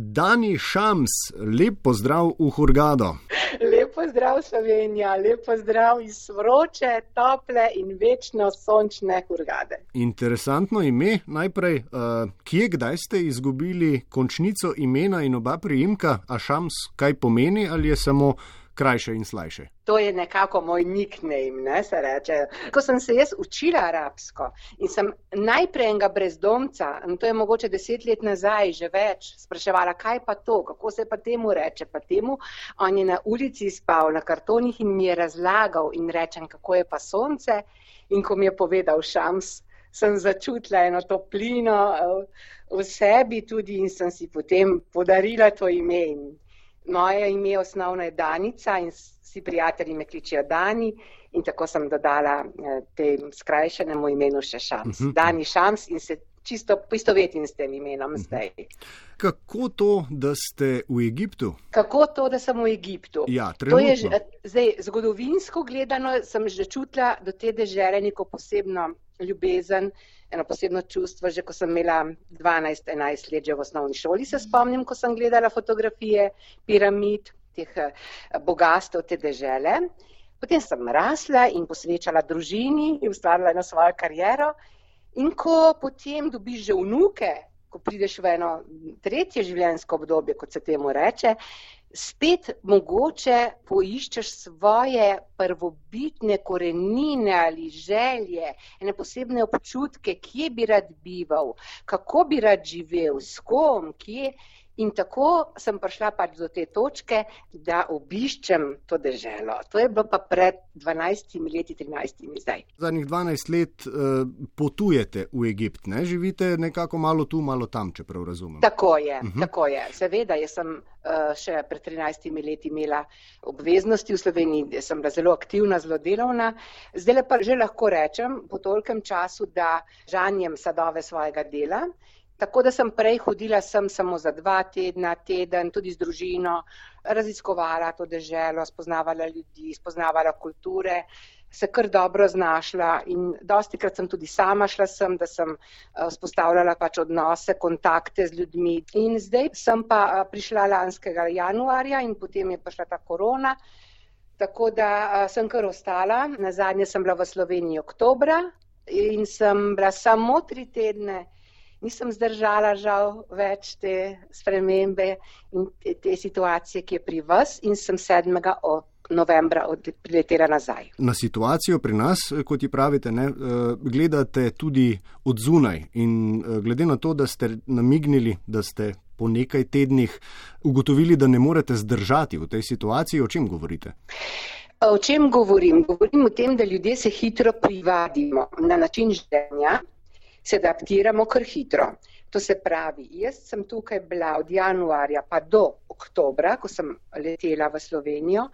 Dani Šams, lep pozdrav v Hurgado. Lep pozdrav Slovenija, lep pozdrav iz vroče, tople in večno sončne Hurgade. Interesantno ime. Najprej, uh, kje, kdaj ste izgubili končnico imena in oba prijimka, a Šams kaj pomeni ali je samo krajše in slajše. To je nekako moj nickname, ne, se reče. Ko sem se jaz učila arabsko in sem najprej enega brezdomca, in to je mogoče deset let nazaj, že več, spraševala, kaj pa to, kako se pa temu reče, pa temu, on je na ulici spal na kartonih in mi je razlagal in rečem, kako je pa sonce in ko mi je povedal šams, sem začutila eno toplino eh, v sebi tudi in sem si potem podarila to ime. Moje ime osnovno je Danica in vsi prijatelji me kličijo Dani in tako sem dodala eh, tem skrajšenemu imenu še Šams. Uh mhm. -huh. Dani Šams in se čisto poistovetim s tem imenom uh mhm. -huh. zdaj. Kako to, da ste v Egiptu? Kako to, da sem v Egiptu? Ja, to je že, zdaj, zgodovinsko gledano sem že čutila do te dežele neko posebno ljubezen eno posebno čustvo, že ko sem imela 12-11 let, že v osnovni šoli se spomnim, ko sem gledala fotografije piramid, teh eh, bogatstev te dežele. Potem sem rasla in posvečala družini in ustvarila eno svojo kariero. In ko potem dobiš že vnuke, ko prideš v eno tretje življenjsko obdobje, kot se temu reče, spet mogoče poiščeš svoje prvobitne korenine ali želje, ene posebne občutke, kje bi rad bival, kako bi rad živel, s kom, kje. In tako sem prišla pač do te točke, da obiščem to deželo. To je bilo pa pred 12 leti, 13 zdaj. Zadnjih 12 let uh, potujete v Egipt, ne živite nekako malo tu, malo tam, če prav razumem. Tako je, uh mhm. -huh. tako je. Seveda, jaz sem uh, še pred 13 leti imela obveznosti v Sloveniji, sem bila zelo aktivna, zelo delovna. Zdaj pa že lahko rečem po tolkem času, da žanjem sadove svojega dela. Tako da sem prej hodila sem samo za dva tedna, teden, tudi z družino, raziskovala to deželo, spoznavala ljudi, spoznavala kulture, se kar dobro znašla in dosti krat sem tudi sama šla sem, da sem eh, spostavljala pač odnose, kontakte z ljudmi. In zdaj sem pa eh, prišla lanskega januarja in potem je prišla ta korona, tako da eh, sem kar ostala. Na zadnje sem bila v Sloveniji oktobra in sem bila samo tri tedne nisem zdržala žal več te spremembe in te, te situacije, ki je pri vas in sem 7. novembra priletela nazaj. Na situacijo pri nas, kot ji pravite, ne, eh, gledate tudi od zunaj in eh, glede na to, da ste namignili, da ste po nekaj tednih ugotovili, da ne morete zdržati v tej situaciji, o čem govorite? O čem govorim? Govorim o tem, da ljudje se hitro privadimo na način življenja, se adaptiramo kar hitro. To se pravi, jaz sem tukaj bila od januarja pa do oktobra, ko sem letela v Slovenijo,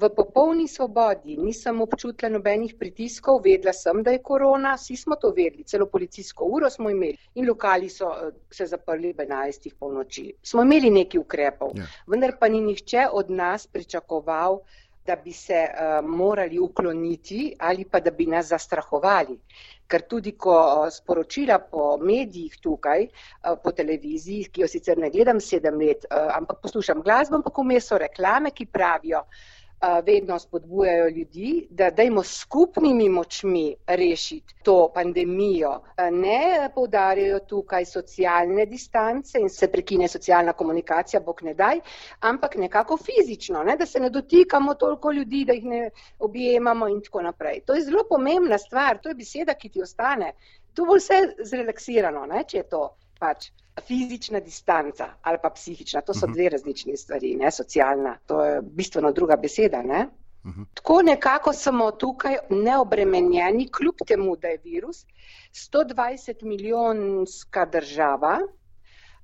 v popolni svobodi, nisem občutila nobenih pritiskov, vedela sem, da je korona, vsi smo to vedeli, celo policijsko uro smo imeli in lokali so eh, se zaprli ob 11. polnoči. Smo imeli neki ukrepov, ja. vendar pa ni nihče od nas pričakoval, da bi se uh, morali ukloniti ali pa da bi nas zastrahovali. Ker tudi, ko uh, sporočila po medijih tukaj, uh, po televiziji, ki jo sicer ne gledam sedem let, uh, ampak poslušam glasbo, ampak vmes so reklame, ki pravijo, uh, vedno spodbujajo ljudi, da dajmo skupnimi močmi rešiti to pandemijo. Ne povdarjajo tukaj socialne distance in se prekine socialna komunikacija, bog ne daj, ampak nekako fizično, ne, da se ne dotikamo toliko ljudi, da jih ne objemamo in tako naprej. To je zelo pomembna stvar, to je beseda, ki ti ostane. Tu bo vse zrelaksirano, ne, če je to pač fizična distanca ali pa psihična, to so mhm. dve različni stvari, ne socialna, to je bistveno druga beseda. Ne? Uhum. Tako nekako smo tukaj neobremenjeni, kljub temu, da je virus. 120 milijonska država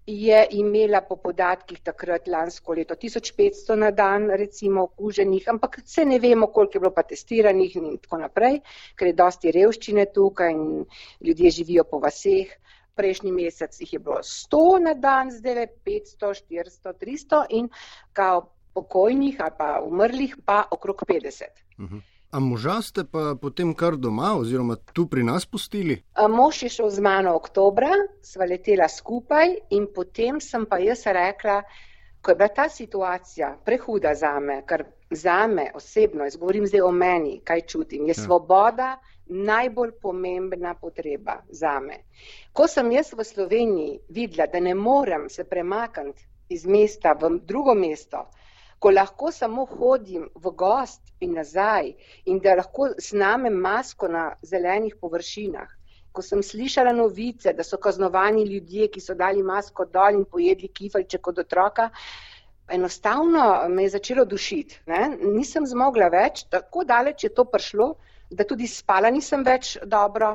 je imela po podatkih takrat lansko leto 1500 na dan recimo okuženih, ampak se ne vemo, koliko je bilo pa testiranih in tako naprej, ker je dosti revščine tukaj in ljudje živijo po vaseh prejšnji mesec jih je bilo 100 na dan, zdaj le 500, 400, 300 in kao pokojnih ali pa umrlih pa okrog 50. Uh -huh. A moža ste pa potem kar doma oziroma tu pri nas pustili? Mož je šel z mano oktobra, sva letela skupaj in potem sem pa jaz rekla, ko je bila ta situacija prehuda za me, ker za me osebno, jaz govorim zdaj o meni, kaj čutim, je ja. svoboda najbolj pomembna potreba za me. Ko sem jaz v Sloveniji videla, da ne morem se premakniti iz mesta v drugo mesto, ko lahko samo hodim v gost in nazaj in da lahko snamem masko na zelenih površinah, ko sem slišala novice, da so kaznovani ljudje, ki so dali masko dol in pojedli kifalček od otroka, enostavno me je začelo dušiti. Ne? Nisem zmogla več, tako daleč je to prišlo, da tudi spala nisem več dobro,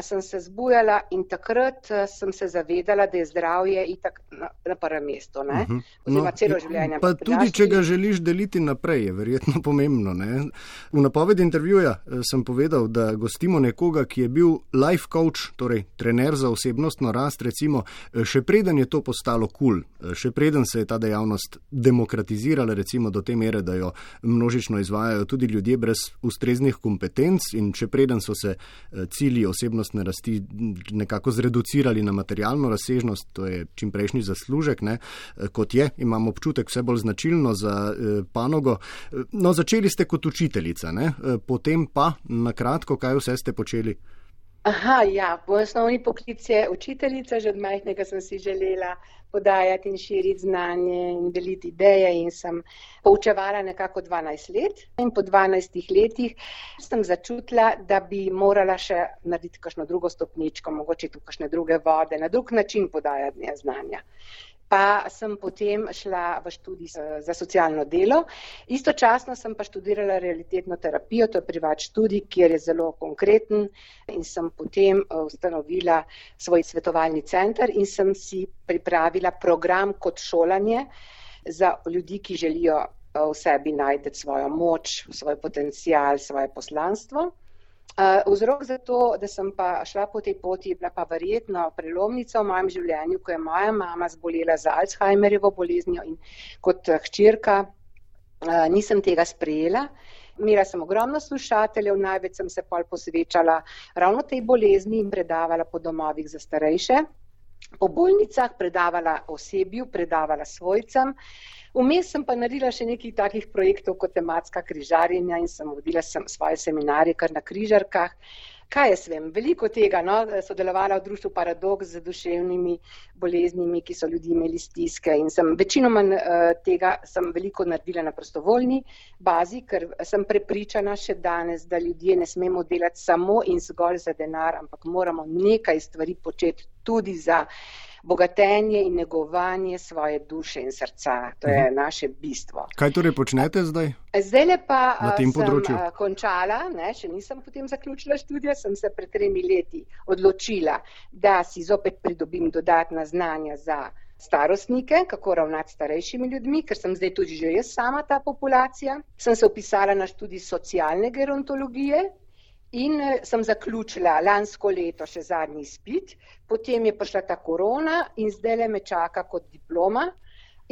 sem se zbujala in takrat eh, sem se zavedala, da je zdravje itak na, na prvem mestu. Uh mhm. -huh. Oziroma, no, celo življenje. Pa tudi, če ga želiš deliti naprej, je verjetno pomembno. Ne? V napovedi intervjuja eh, sem povedal, da gostimo nekoga, ki je bil life coach, torej trener za osebnostno rast, recimo, eh, še preden je to postalo kul, cool, še preden se je ta dejavnost demokratizirala, recimo do te mere, da jo množično izvajajo tudi ljudje brez ustreznih kompetenc in še preden so se cilji osebnosti osebnostne rasti nekako zreducirali na materialno razsežnost, to je čimprejšnji zaslužek, ne, kot je, imam občutek vse bolj značilno za eh, panogo. No, začeli ste kot učiteljica, ne, potem pa na kratko, kaj vse ste počeli. Aha, ja, po osnovni poklic je učiteljica, že od majhnega sem si želela podajati in širiti znanje in deliti ideje in sem poučevala nekako 12 let. In po 12 letih sem začutila, da bi morala še narediti kakšno drugo stopničko, mogoče tu kakšne druge vode, na drug način podajati znanja pa sem potem šla v študij za socialno delo. Istočasno sem pa študirala realitetno terapijo, to je privat študij, kjer je zelo konkreten in sem potem eh, ustanovila svoj svetovalni center in sem si pripravila program kot šolanje za ljudi, ki želijo eh, v sebi najti svojo moč, svoj potencial, svoje poslanstvo. Vzrok za to, da sem pa šla po tej poti, je bila pa verjetno prelomnica v mojem življenju, ko je moja mama zbolela za Alzheimerjevo boleznijo in kot hčerka nisem tega sprejela. Imela sem ogromno slušateljev, največ sem se pol posvečala ravno tej bolezni in predavala po domovih za starejše, po bolnicah predavala osebju, predavala svojcem. Vmes sem pa naredila še nekaj takih projektov kot tematska križarjenja in sem vodila sem svoje seminarje kar na križarkah. Kaj jaz vem, veliko tega, no, sodelovala v društvu Paradox z duševnimi boleznimi, ki so ljudi imeli stiske in sem večinoma uh, tega sem veliko naredila na prostovoljni bazi, ker sem prepričana še danes, da ljudje ne smemo delati samo in zgolj za denar, ampak moramo nekaj stvari početi tudi za bogatenje in negovanje svoje duše in srca. To je uh mhm. -huh. naše bistvo. Kaj torej počnete zdaj? Zdaj le pa na tem področju. Sem končala, ne, še nisem potem zaključila študija, sem se pred tremi leti odločila, da si zopet pridobim dodatna znanja za starostnike, kako ravnati s starejšimi ljudmi, ker sem zdaj tudi že jaz sama ta populacija. Sem se upisala na študij socialne gerontologije, In eh, sem zaključila lansko leto še zadnji izpit, potem je prišla ta korona in zdaj le me čaka kot diploma.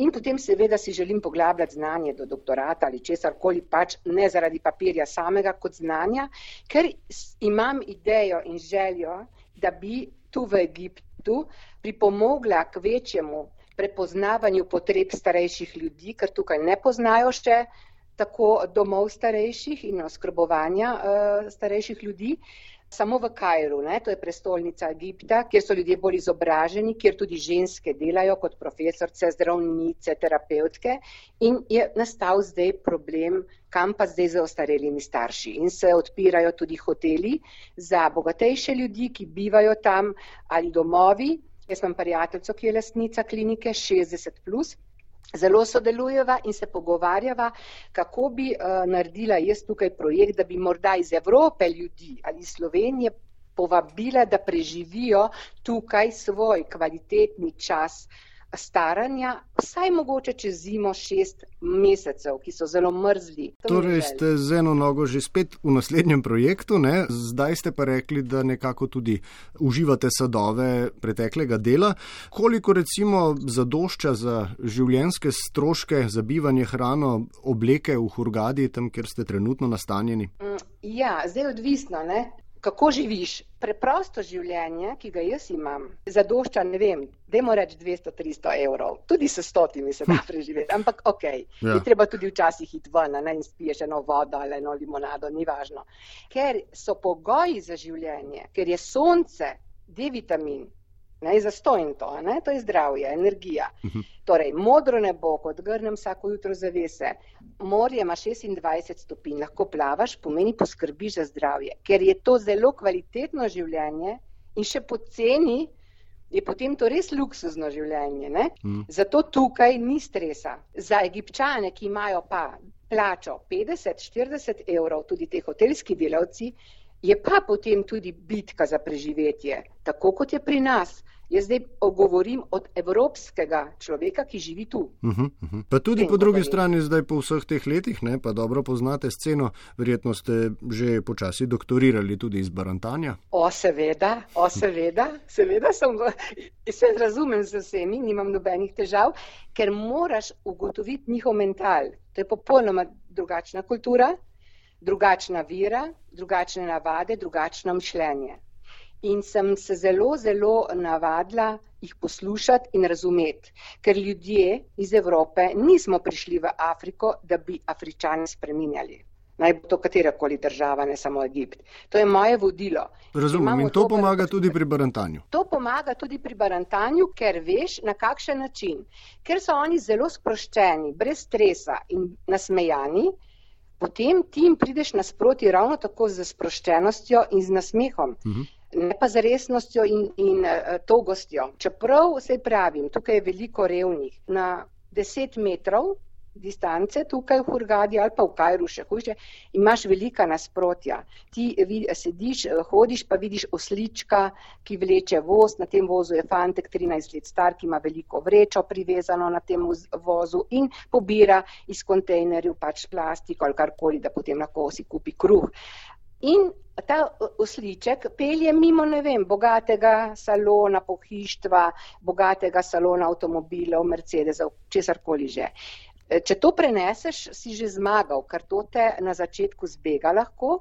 In potem seveda si želim poglabljati znanje do doktorata ali česar koli pač, ne zaradi papirja samega kot znanja, ker imam idejo in željo, da bi tu v Egiptu pripomogla k večjemu prepoznavanju potreb starejših ljudi, ker tukaj ne poznajo še tako domov starejših in oskrbovanja uh, starejših ljudi. Samo v Kajru, ne, to je prestolnica Egipta, kjer so ljudje bolj izobraženi, kjer tudi ženske delajo kot profesorce, zdravnice, terapeutke in je nastal zdaj problem, kam pa zdaj za ostarelimi starši. In se odpirajo tudi hoteli za bogatejše ljudi, ki bivajo tam ali domovi. Jaz imam prijateljco, ki je lasnica klinike 60 plus zelo sodelujeva in se pogovarjava, kako bi uh, naredila jaz tukaj projekt, da bi morda iz Evrope ljudi ali Slovenije povabila, da preživijo tukaj svoj kvalitetni čas staranja, vsaj mogoče čez zimo šest mesecev, ki so zelo mrzli. To torej ste z eno nogo že spet v naslednjem projektu, ne? zdaj ste pa rekli, da nekako tudi uživate sadove preteklega dela. Koliko recimo zadošča za življenske stroške, za bivanje, hrano, obleke v Hurgadi, tam, kjer ste trenutno nastanjeni? Mm, ja, zdaj odvisno. Ne? Kako živiš. Preprosto življenje, ki ga jaz imam, zadošča, ne vem, dajmo reči 200-300 evrov, tudi s stotimi se da hm. preživeti, ampak ok, ja. je treba tudi včasih iti ven ne, in spiješ eno vodo ali eno limonado, ni važno. Ker so pogoji za življenje, ker je sonce, D vitamin, ne, za stojn to, ne, to je zdravje, energija. Mhm. Torej, modro nebo, kot grnem vsako jutro zavese, morje ima 26 stopinj, lahko plavaš, pomeni poskrbiš za zdravje, ker je to zelo kvalitetno življenje in še poceni. Je potem to res luksuzno življenje. Mm. Zato tukaj ni stresa. Za egipčane, ki imajo pa plačo 50-40 evrov, tudi te hotelski delavci, je pa potem tudi bitka za preživetje, tako kot je pri nas. Jaz zdaj govorim od evropskega človeka, ki živi tu. Uh -huh, uh -huh. Pa tudi po drugi strani, zdaj po vseh teh letih, ne, pa dobro poznate sceno, verjetno ste že počasi doktorirali tudi iz Barantanja. O, seveda, o, seveda, seveda sem, se razumem z vsemi, nimam nobenih težav, ker moraš ugotoviti njihov mental. To je popolnoma drugačna kultura, drugačna vira, drugačne navade, drugačno mišljenje in sem se zelo, zelo navadila jih poslušati in razumeti, ker ljudje iz Evrope nismo prišli v Afriko, da bi Afričane spreminjali. Naj bo to katerakoli država, ne samo Egipt. To je moje vodilo. Razumem in to pomaga tudi pri barantanju. To pomaga tudi pri barantanju, ker veš na kakšen način. Ker so oni zelo sproščeni, brez stresa in nasmejani, potem ti jim prideš nasproti ravno tako z sproščenostjo in z nasmehom. Uh mhm. -huh ne pa z resnostjo in, in uh, togostjo. Čeprav se pravim, tukaj je veliko revnih, na deset metrov distance tukaj v Hurgadi ali pa v Kajru še hujše, imaš velika nasprotja. Ti vid, sediš, hodiš, pa vidiš oslička, ki vleče voz, na tem vozu je fantek 13 let star, ki ima veliko vrečo privezano na tem vozu in pobira iz kontejnerjev pač plastiko ali karkoli, da potem lahko si kupi kruh. In ta osliček pelje mimo, ne vem, bogatega salona pohištva, bogatega salona avtomobilov, Mercedesov, česarkoli že. Če to preneseš, si že zmagal, ker to te na začetku zbega lahko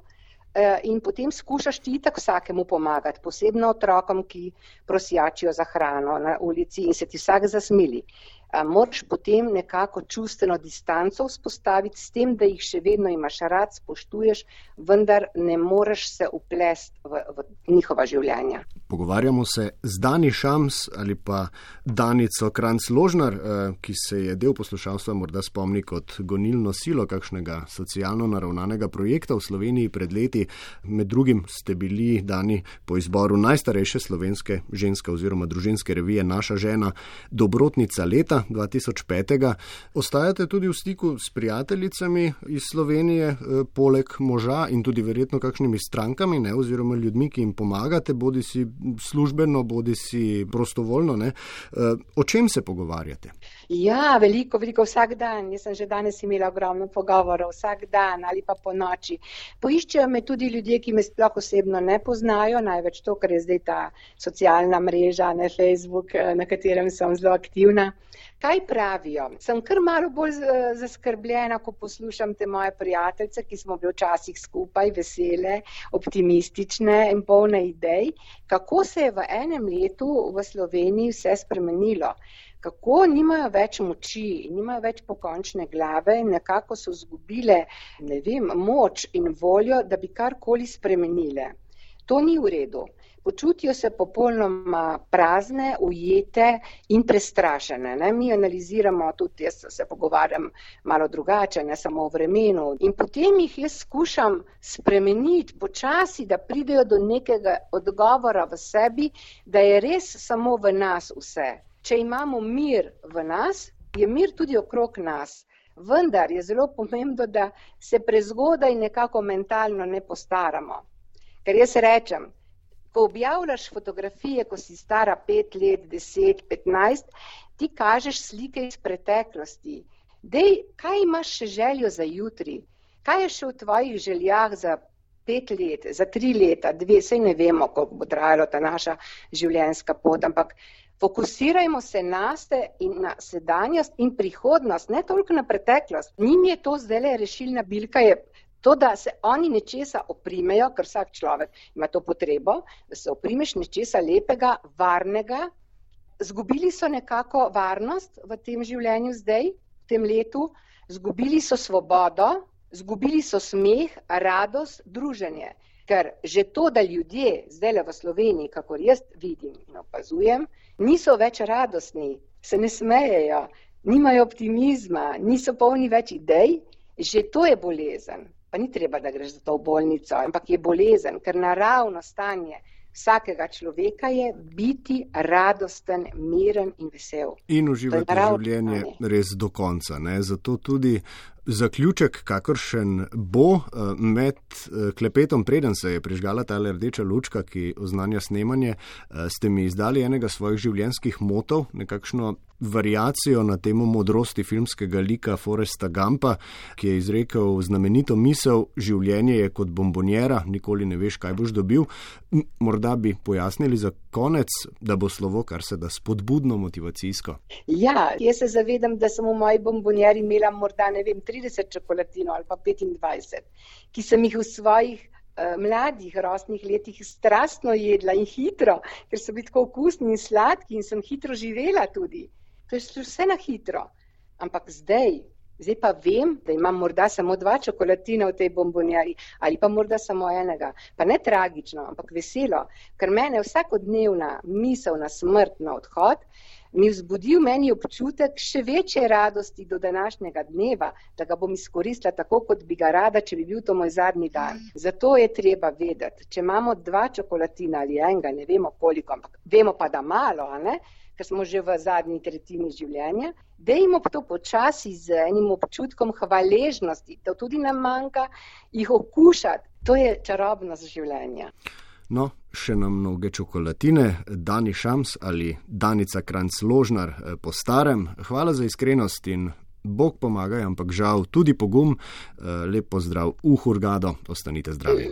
eh, in potem skušaš ti tak vsakemu pomagati, posebno otrokom, ki prosjačijo za hrano na ulici in se ti vsak zasmili moraš potem nekako čustveno distanco vzpostaviti s tem, da jih še vedno imaš rad, spoštuješ, vendar ne moreš se uplesti v, v njihova življenja. Pogovarjamo se z Dani Šams ali pa Danico Kranc Ložnar, eh, ki se je del poslušalstva morda spomni kot gonilno silo kakšnega socialno naravnanega projekta v Sloveniji pred leti. Med drugim ste bili dani po izboru najstarejše slovenske ženske oziroma družinske revije Naša žena, dobrotnica leta. 2005. Ostajate tudi v stiku s prijateljicami iz Slovenije, eh, poleg moža in tudi verjetno kakšnimi strankami, ne, oziroma ljudmi, ki jim pomagate, bodi si službeno, bodi si prostovoljno. Ne. Eh, o čem se pogovarjate? Ja, veliko, veliko vsak dan. Jaz sem že danes imela ogromno pogovorov, vsak dan ali pa po noči. Poiščejo me tudi ljudje, ki me sploh osebno ne poznajo, največ to, ker je zdaj ta socialna mreža, ne Facebook, eh, na katerem sem zelo aktivna. Kaj pravijo? Sem kar malo bolj zaskrbljena, ko poslušam te moje prijateljice, ki smo bili včasih skupaj, vesele, optimistične in polne idej, kako se je v enem letu v Sloveniji vse spremenilo. Kako nimajo več moči, nimajo več pokončne glave nekako so zgubile, ne vem, moč in voljo, da bi karkoli spremenile. To ni v redu počutijo se popolnoma prazne, ujete in prestrašene. Ne? Mi analiziramo, tudi jaz se pogovarjam malo drugače, ne samo o vremenu. In potem jih jaz skušam spremeniti počasi, da pridejo do nekega odgovora v sebi, da je res samo v nas vse. Če imamo mir v nas, je mir tudi okrog nas. Vendar je zelo pomembno, da se prezgodaj nekako mentalno ne postaramo. Ker jaz rečem, Ko objavljaš fotografije, ko si stara pet let, deset, petnajst, ti kažeš slike iz preteklosti. Dej, kaj imaš še željo za jutri? Kaj je še v tvojih željah za pet let, za tri leta, dve, sej ne vemo, koliko bo trajalo ta naša življenjska pot, ampak fokusirajmo se na ste in na sedanjost in prihodnost, ne toliko na preteklost. Njim je to zdaj le rešilna bilka, je To, da se oni nečesa oprimejo, ker vsak človek ima to potrebo, da se oprimeš nečesa lepega, varnega. Zgubili so nekako varnost v tem življenju zdaj, v tem letu, zgubili so svobodo, zgubili so smeh, radost, druženje. Ker že to, da ljudje zdaj le v Sloveniji, kako jaz vidim in opazujem, niso več radostni, se ne smejejo, nimajo optimizma, niso polni več idej, že to je bolezen pa ni treba, da greš za to v bolnico, ampak je bolezen, ker naravno stanje vsakega človeka je biti radosten, miren in vesel. In uživati življenje res do konca. Ne? Zato tudi zaključek, kakršen bo eh, med eh, klepetom, preden se je prižgala ta rdeča lučka, ki oznanja snemanje, eh, ste mi izdali enega svojih življenjskih motov, nekakšno variacijo na temo modrosti filmskega lika Foresta Gampa, ki je izrekel znamenito misel: življenje je kot bombonjera, nikoli ne veš, kaj boš dobil. Morda bi pojasnili za konec, da bo slovo kar se da spodbudno motivacijsko. Ja, jaz se zavedam, da sem v moji bombonjeri imela morda ne vem, 30 čokoladinov ali pa 25, ki sem jih v svojih uh, mladih rostnih letih strastno jedla in hitro, ker so bili tako okusni in sladki in sem hitro živela tudi. To je vse na hitro. Ampak zdaj, zdaj pa vem, da imam morda samo dva čokoladina v tej bombonjari ali pa morda samo enega. Pa ne tragično, ampak veselo, ker mene vsakodnevna misel na smrt, na odhod, mi vzbudil meni občutek še večje radosti do današnjega dneva, da ga bom izkoristila tako, kot bi ga rada, če bi bil to moj zadnji dan. Zato je treba vedeti, če imamo dva čokolatina ali enega, ne vemo koliko, ampak vemo pa, da malo, ker smo že v zadnji tretjini življenja, dejmo to počasi z enim občutkom hvaležnosti, da tudi nam manjka, jih okušati. To je čarobnost življenja. No, še nam mnoge čokoladine, Dani Šams ali Danica Kranc Ložnar eh, po starem. Hvala za iskrenost in Bog pomaga, ampak žal tudi pogum. Eh, lep pozdrav v Hurgado, ostanite zdravi.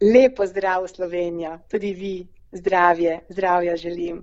Lep pozdrav v Slovenijo, tudi vi, zdravje, zdravja želim.